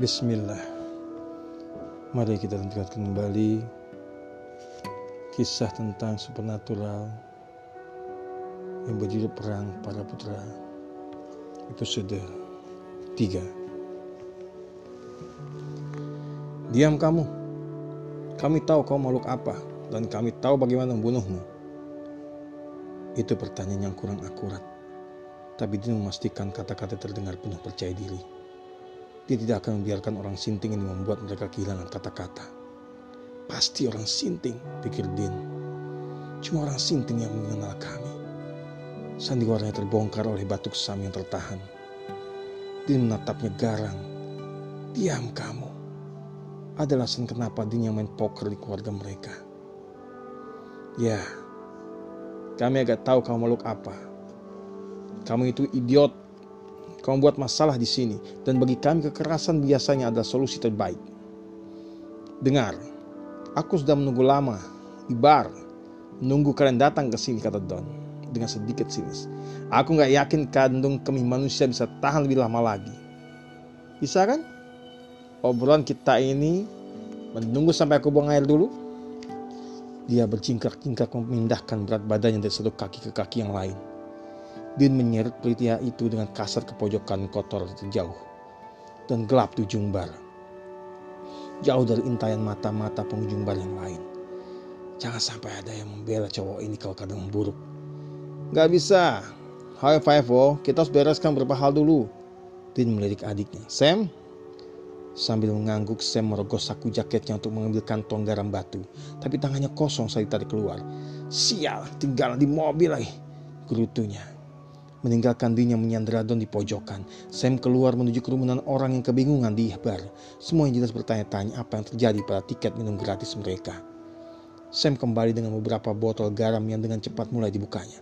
Bismillah. Mari kita lanjutkan kembali Kisah tentang supernatural Yang berjudul Perang Para Putra Episode 3 Diam kamu. Kami tahu kau makhluk apa Dan kami tahu bagaimana membunuhmu. Itu pertanyaan yang kurang akurat tapi dia memastikan kata-kata terdengar penuh percaya diri. Dia tidak akan membiarkan orang sinting ini membuat mereka kehilangan kata-kata. Pasti orang sinting, pikir Din. Cuma orang sinting yang mengenal kami. Sandiwaranya terbongkar oleh batu kesam yang tertahan. Din menatapnya garang. Diam kamu. Ada alasan kenapa Din yang main poker di keluarga mereka. Ya, kami agak tahu kamu makhluk apa kamu itu idiot. Kamu buat masalah di sini dan bagi kami kekerasan biasanya adalah solusi terbaik. Dengar, aku sudah menunggu lama di bar, menunggu kalian datang ke sini kata Don dengan sedikit sinis. Aku nggak yakin kandung kami manusia bisa tahan lebih lama lagi. Bisa kan? Obrolan kita ini menunggu sampai aku buang air dulu. Dia bercingkrak-cingkrak memindahkan berat badannya dari satu kaki ke kaki yang lain. Din menyeret pria itu dengan kasar ke pojokan kotor terjauh dan gelap di ujung bar. Jauh dari intayan mata-mata pengunjung bar yang lain. Jangan sampai ada yang membela cowok ini kalau kadang memburuk. Gak bisa. High five oh, kita harus bereskan beberapa hal dulu. Din melirik adiknya. Sam, Sambil mengangguk, Sam merogoh saku jaketnya untuk mengambil kantong garam batu. Tapi tangannya kosong saat ditarik keluar. Sial, tinggal di mobil lagi. Gerutunya. Meninggalkan dirinya menyandera Don di pojokan, Sam keluar menuju kerumunan orang yang kebingungan di bar. Semua yang jelas bertanya-tanya apa yang terjadi pada tiket minum gratis mereka. Sam kembali dengan beberapa botol garam yang dengan cepat mulai dibukanya.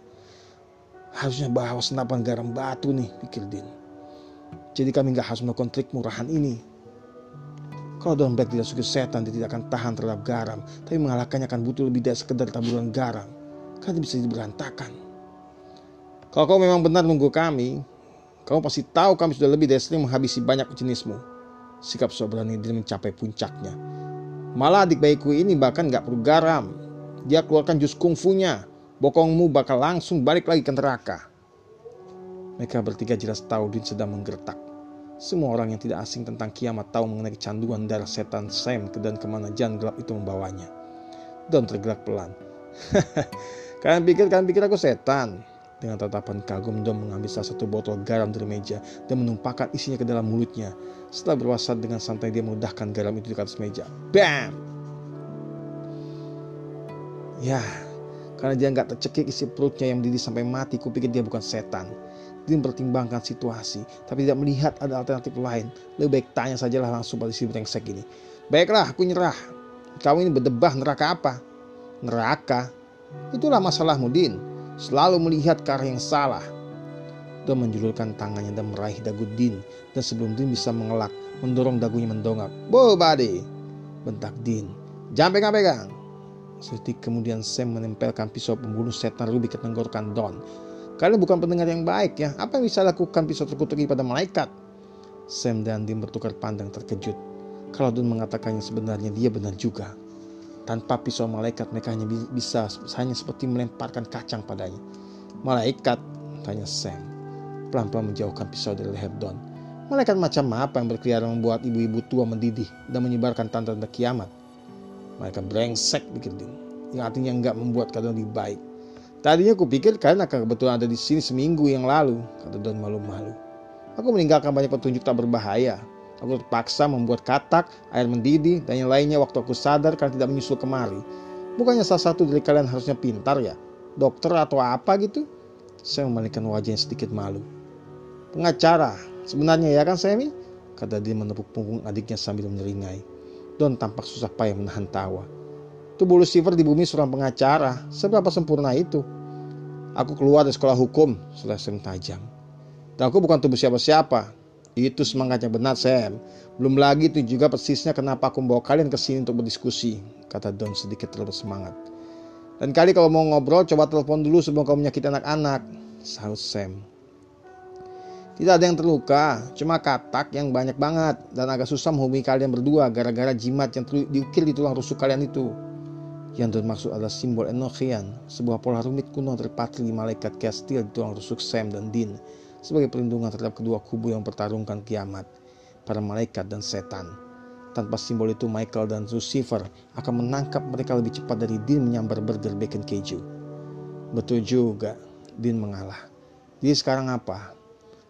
Harusnya bawa senapan garam batu nih, pikir Din. Jadi kami gak harus melakukan trik murahan ini. Kalau Don Black tidak suka setan, dia tidak akan tahan terhadap garam. Tapi mengalahkannya akan butuh lebih dari sekedar taburan garam. Karena bisa diberantakan. Kalau kau memang benar nunggu kami, kamu pasti tahu kami sudah lebih dari sering menghabisi banyak jenismu. Sikap sobrani dia mencapai puncaknya. Malah adik bayiku ini bahkan gak perlu garam. Dia keluarkan jus kungfunya. Bokongmu bakal langsung balik lagi ke neraka. Mereka bertiga jelas tahu Din sedang menggertak. Semua orang yang tidak asing tentang kiamat tahu mengenai kecanduan darah setan Sam dan ke mana jalan gelap itu membawanya. Don tergerak pelan. kalian pikir kalian pikir aku setan? Dengan tatapan kagum, Dom mengambil salah satu botol garam dari meja dan menumpahkan isinya ke dalam mulutnya. Setelah berwasat dengan santai dia memudahkan garam itu di atas meja. Bam! Ya, karena dia nggak tercekik isi perutnya yang mendidih sampai mati, kupikir dia bukan setan. Dia mempertimbangkan situasi, tapi tidak melihat ada alternatif lain. Lebih baik tanya sajalah langsung pada si brengsek ini. Baiklah, aku nyerah. Kau ini berdebah neraka apa? Neraka? Itulah masalahmu, Din selalu melihat ke arah yang salah. Dia menjulurkan tangannya dan meraih dagu Din dan sebelum Din bisa mengelak, mendorong dagunya mendongak. Bo bade, bentak Din. Jangan pegang-pegang. Sedetik kemudian Sam menempelkan pisau pembunuh setan Ruby ke tenggorokan Don. Kalian bukan pendengar yang baik ya. Apa yang bisa lakukan pisau terkutuk pada malaikat? Sam dan Din bertukar pandang terkejut. Kalau Don mengatakannya sebenarnya dia benar juga. Tanpa pisau malaikat mereka hanya bisa hanya seperti melemparkan kacang padanya. Malaikat? Tanya Sam. Pelan-pelan menjauhkan pisau dari leher Don. Malaikat macam apa yang berkeliaran membuat ibu-ibu tua mendidih dan menyebarkan tanda-tanda kiamat? Malaikat brengsek pikir Din. Yang artinya enggak membuat keadaan lebih baik. Tadinya aku pikir kalian akan kebetulan ada di sini seminggu yang lalu, kata Don malu-malu. Aku meninggalkan banyak petunjuk tak berbahaya, Aku terpaksa membuat katak, air mendidih, dan yang lainnya waktu aku sadar karena tidak menyusul kemari. Bukannya salah satu dari kalian harusnya pintar ya? Dokter atau apa gitu? Saya memalingkan wajahnya sedikit malu. Pengacara, sebenarnya ya kan Sammy? Kata dia menepuk punggung adiknya sambil menyeringai. Don tampak susah payah menahan tawa. Tubuh Lucifer di bumi seorang pengacara. Seberapa sempurna itu? Aku keluar dari sekolah hukum, selesai tajam. Dan aku bukan tubuh siapa-siapa. Itu semangatnya benar Sam. Belum lagi itu juga persisnya kenapa aku membawa kalian ke sini untuk berdiskusi, kata Don sedikit terlalu semangat. Dan kali kalau mau ngobrol coba telepon dulu sebelum kau menyakiti anak-anak, sahut Sam. Tidak ada yang terluka, cuma katak yang banyak banget dan agak susah menghubungi kalian berdua gara-gara jimat yang diukir di tulang rusuk kalian itu. Yang termaksud adalah simbol Enochian, sebuah pola rumit kuno terpatri di malaikat Kestil di tulang rusuk Sam dan Din sebagai perlindungan terhadap kedua kubu yang pertarungkan kiamat, para malaikat dan setan. Tanpa simbol itu Michael dan Lucifer akan menangkap mereka lebih cepat dari Din menyambar burger bacon keju. Betul juga, Din mengalah. Jadi sekarang apa?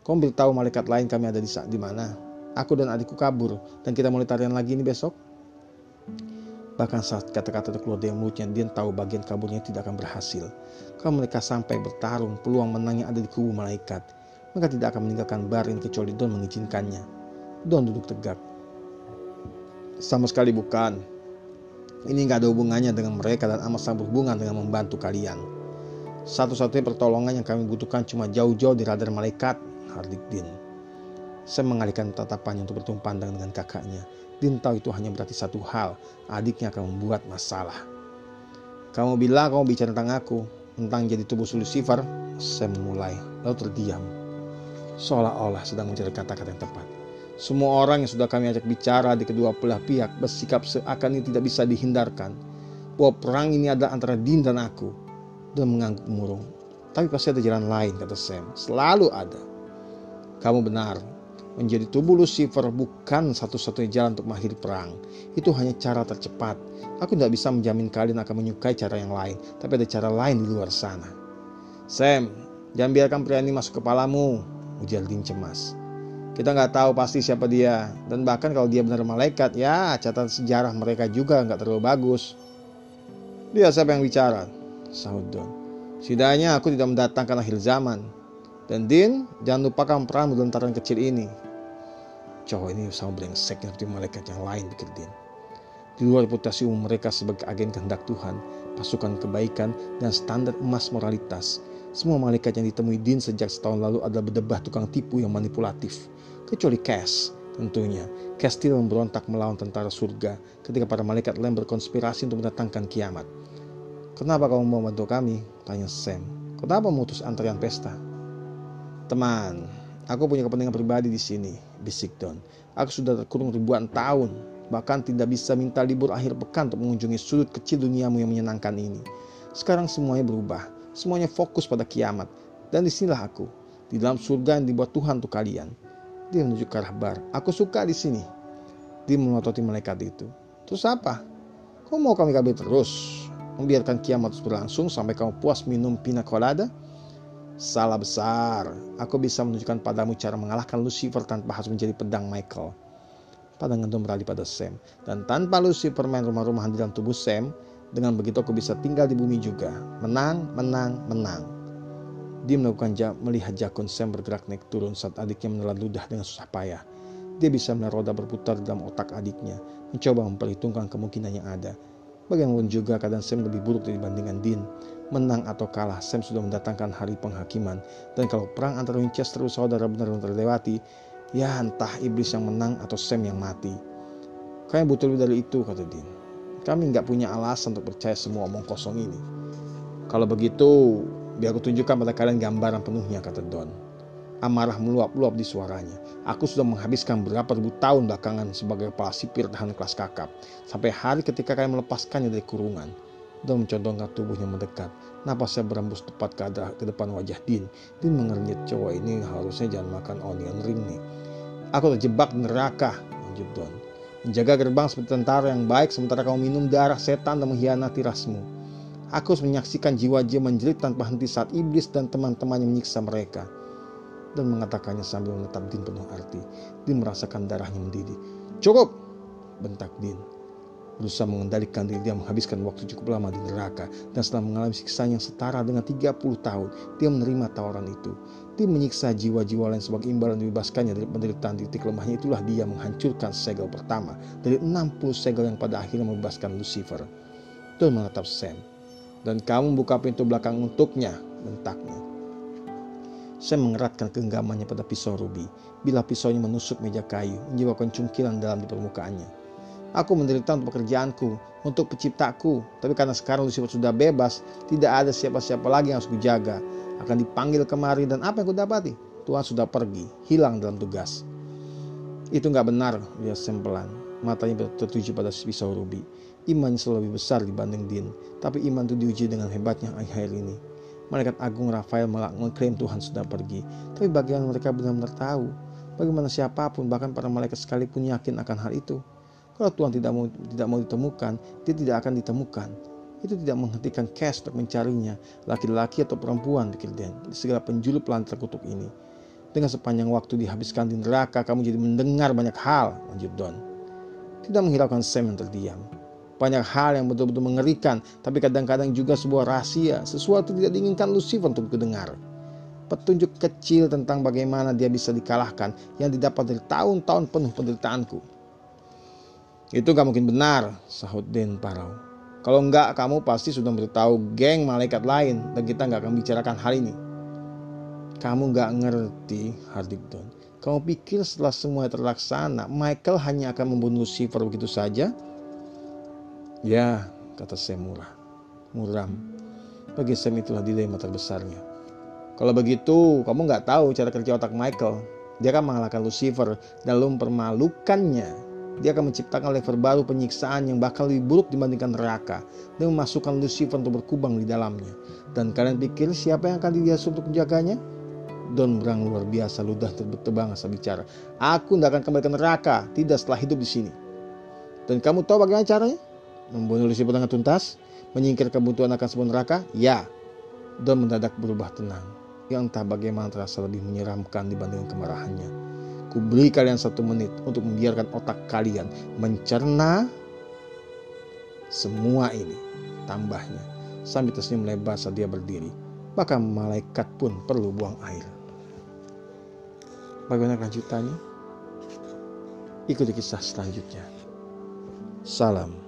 Kau beritahu malaikat lain kami ada di, di mana? Aku dan adikku kabur dan kita mulai tarian lagi ini besok. Bahkan saat kata-kata itu keluar dari mulutnya, dia tahu bagian kaburnya tidak akan berhasil. Kalau mereka sampai bertarung, peluang menangnya ada di kubu malaikat. Mereka tidak akan meninggalkan Barin kecuali Don mengizinkannya. Don duduk tegak. Sama sekali bukan. Ini nggak ada hubungannya dengan mereka dan amat sangat berhubungan dengan membantu kalian. Satu-satunya pertolongan yang kami butuhkan cuma jauh-jauh di radar malaikat Hardik Din. Sam mengalihkan tatapannya untuk bertemu pandang dengan kakaknya. Din tahu itu hanya berarti satu hal, adiknya akan membuat masalah. Kamu bilang kamu bicara tentang aku, tentang jadi tubuh Lucifer. Sam mulai, lalu terdiam. Seolah-olah sedang mencari kata-kata yang tepat. Semua orang yang sudah kami ajak bicara di kedua belah pihak bersikap seakan ini tidak bisa dihindarkan. Bahwa perang ini adalah antara Din dan aku. Dan mengangguk murung. Tapi pasti ada jalan lain, kata Sam. Selalu ada. Kamu benar, menjadi tubuh Lucifer bukan satu-satunya jalan untuk mengakhiri perang. Itu hanya cara tercepat. Aku tidak bisa menjamin kalian akan menyukai cara yang lain, tapi ada cara lain di luar sana. Sam, jangan biarkan pria ini masuk kepalamu, ujar Din cemas. Kita nggak tahu pasti siapa dia, dan bahkan kalau dia benar malaikat, ya catatan sejarah mereka juga nggak terlalu bagus. Dia siapa yang bicara? Sahut Don. Setidaknya aku tidak mendatangkan akhir zaman, dan Din, jangan lupakan peran lontaran kecil ini. Cowok ini sama brengseknya seperti malaikat yang lain, pikir Din. Di luar reputasi umum mereka sebagai agen kehendak Tuhan, pasukan kebaikan, dan standar emas moralitas, semua malaikat yang ditemui Din sejak setahun lalu adalah berdebah tukang tipu yang manipulatif. Kecuali Cass, tentunya. Cass tidak memberontak melawan tentara surga ketika para malaikat lain berkonspirasi untuk mendatangkan kiamat. Kenapa kamu mau bantu kami? Tanya Sam. Kenapa memutus antarian pesta? Teman, aku punya kepentingan pribadi di sini, bisik Don. Aku sudah terkurung ribuan tahun, bahkan tidak bisa minta libur akhir pekan untuk mengunjungi sudut kecil duniamu yang menyenangkan ini. Sekarang semuanya berubah, semuanya fokus pada kiamat. Dan di sinilah aku, di dalam surga yang dibuat Tuhan untuk kalian. Dia menuju ke arah bar. Aku suka di sini. Dia melototi malaikat itu. Terus apa? Kau mau kami kabur terus? Membiarkan kiamat terus berlangsung sampai kamu puas minum pina colada? Salah besar. Aku bisa menunjukkan padamu cara mengalahkan Lucifer tanpa harus menjadi pedang Michael. Pandangan Tom beralih pada Sam. Dan tanpa Lucifer main rumah-rumahan di dalam tubuh Sam, dengan begitu aku bisa tinggal di bumi juga. Menang, menang, menang. Dia melakukan jam, melihat jakun Sam bergerak naik turun saat adiknya menelan ludah dengan susah payah. Dia bisa melihat roda berputar dalam otak adiknya, mencoba memperhitungkan kemungkinan yang ada. Bagaimanapun juga keadaan Sam lebih buruk dibandingkan Dean menang atau kalah, Sam sudah mendatangkan hari penghakiman. Dan kalau perang antara Winchester dan saudara benar-benar terlewati, ya entah iblis yang menang atau Sam yang mati. Kami butuh lebih dari itu, kata Dean. Kami nggak punya alasan untuk percaya semua omong kosong ini. Kalau begitu, biar aku tunjukkan pada kalian gambaran penuhnya, kata Don. Amarah meluap-luap di suaranya. Aku sudah menghabiskan berapa ribu tahun belakangan sebagai kepala sipir tahan kelas kakap. Sampai hari ketika kalian melepaskannya dari kurungan dan mencontohkan tubuhnya mendekat. Napasnya berembus tepat ke, ada, ke depan wajah Din. Din mengernyit cowok ini harusnya jangan makan onion ring nih. Aku terjebak neraka, lanjut Don. Menjaga gerbang seperti tentara yang baik sementara kamu minum darah setan dan mengkhianati rasmu. Aku harus menyaksikan jiwa-jiwa menjerit tanpa henti saat iblis dan teman-temannya menyiksa mereka. Dan mengatakannya sambil menetap Din penuh arti. Din merasakan darahnya mendidih. Cukup, bentak Din berusaha mengendalikan diri dia menghabiskan waktu cukup lama di neraka dan setelah mengalami siksaan yang setara dengan 30 tahun dia menerima tawaran itu dia menyiksa jiwa-jiwa lain sebagai imbalan dibebaskannya dari penderitaan titik lemahnya itulah dia menghancurkan segel pertama dari 60 segel yang pada akhirnya membebaskan Lucifer Tuhan menatap Sam dan kamu buka pintu belakang untuknya bentaknya Sam mengeratkan genggamannya pada pisau ruby. Bila pisaunya menusuk meja kayu, menyebabkan cungkilan dalam di permukaannya. Aku menderita untuk pekerjaanku, untuk penciptaku. Tapi karena sekarang Lucifer sudah bebas, tidak ada siapa-siapa lagi yang harus kujaga. Akan dipanggil kemari dan apa yang ku dapati? Tuhan sudah pergi, hilang dalam tugas. Itu nggak benar, dia sempelan. Matanya tertuju pada pisau rubi. Imannya selalu lebih besar dibanding Din, tapi iman itu diuji dengan hebatnya akhir ini. Malaikat Agung Rafael mengklaim Tuhan sudah pergi, tapi bagaimana mereka benar-benar tahu? Bagaimana siapa pun, bahkan para malaikat sekalipun yakin akan hal itu? Kalau Tuhan tidak mau tidak mau ditemukan, dia tidak akan ditemukan. Itu tidak menghentikan Cash untuk mencarinya, laki-laki atau perempuan, pikir Dan, segala penjulu pelan terkutuk ini. Dengan sepanjang waktu dihabiskan di neraka, kamu jadi mendengar banyak hal, lanjut Don. Tidak menghiraukan Sam yang terdiam. Banyak hal yang betul-betul mengerikan, tapi kadang-kadang juga sebuah rahasia, sesuatu tidak diinginkan Lucifer untuk didengar. Petunjuk kecil tentang bagaimana dia bisa dikalahkan yang didapat dari tahun-tahun penuh penderitaanku. Itu gak mungkin benar, sahut Den Parau. Kalau enggak, kamu pasti sudah beritahu geng malaikat lain dan kita nggak akan bicarakan hal ini. Kamu gak ngerti, Hardington. Kamu pikir setelah semua terlaksana, Michael hanya akan membunuh Lucifer begitu saja? Ya, kata Sam murah. Muram. Bagi Sam itulah dilema terbesarnya. Kalau begitu, kamu nggak tahu cara kerja otak Michael. Dia akan mengalahkan Lucifer dan lalu mempermalukannya. Dia akan menciptakan level baru penyiksaan yang bakal lebih buruk dibandingkan neraka dan memasukkan Lucifer untuk berkubang di dalamnya. Dan kalian pikir siapa yang akan dihias untuk menjaganya? Don berang luar biasa ludah terbang asal bicara. Aku tidak akan kembali ke neraka, tidak setelah hidup di sini. Dan kamu tahu bagaimana caranya? Membunuh Lucifer dengan tuntas? Menyingkir kebutuhan akan sebuah neraka? Ya. Don mendadak berubah tenang. Yang entah bagaimana terasa lebih menyeramkan dibandingkan kemarahannya. Kuberi kalian satu menit untuk membiarkan otak kalian mencerna semua ini. Tambahnya, sambil tersenyum lebar saat dia berdiri. Bahkan malaikat pun perlu buang air. Bagaimana kelanjutannya? Ikuti kisah selanjutnya. Salam.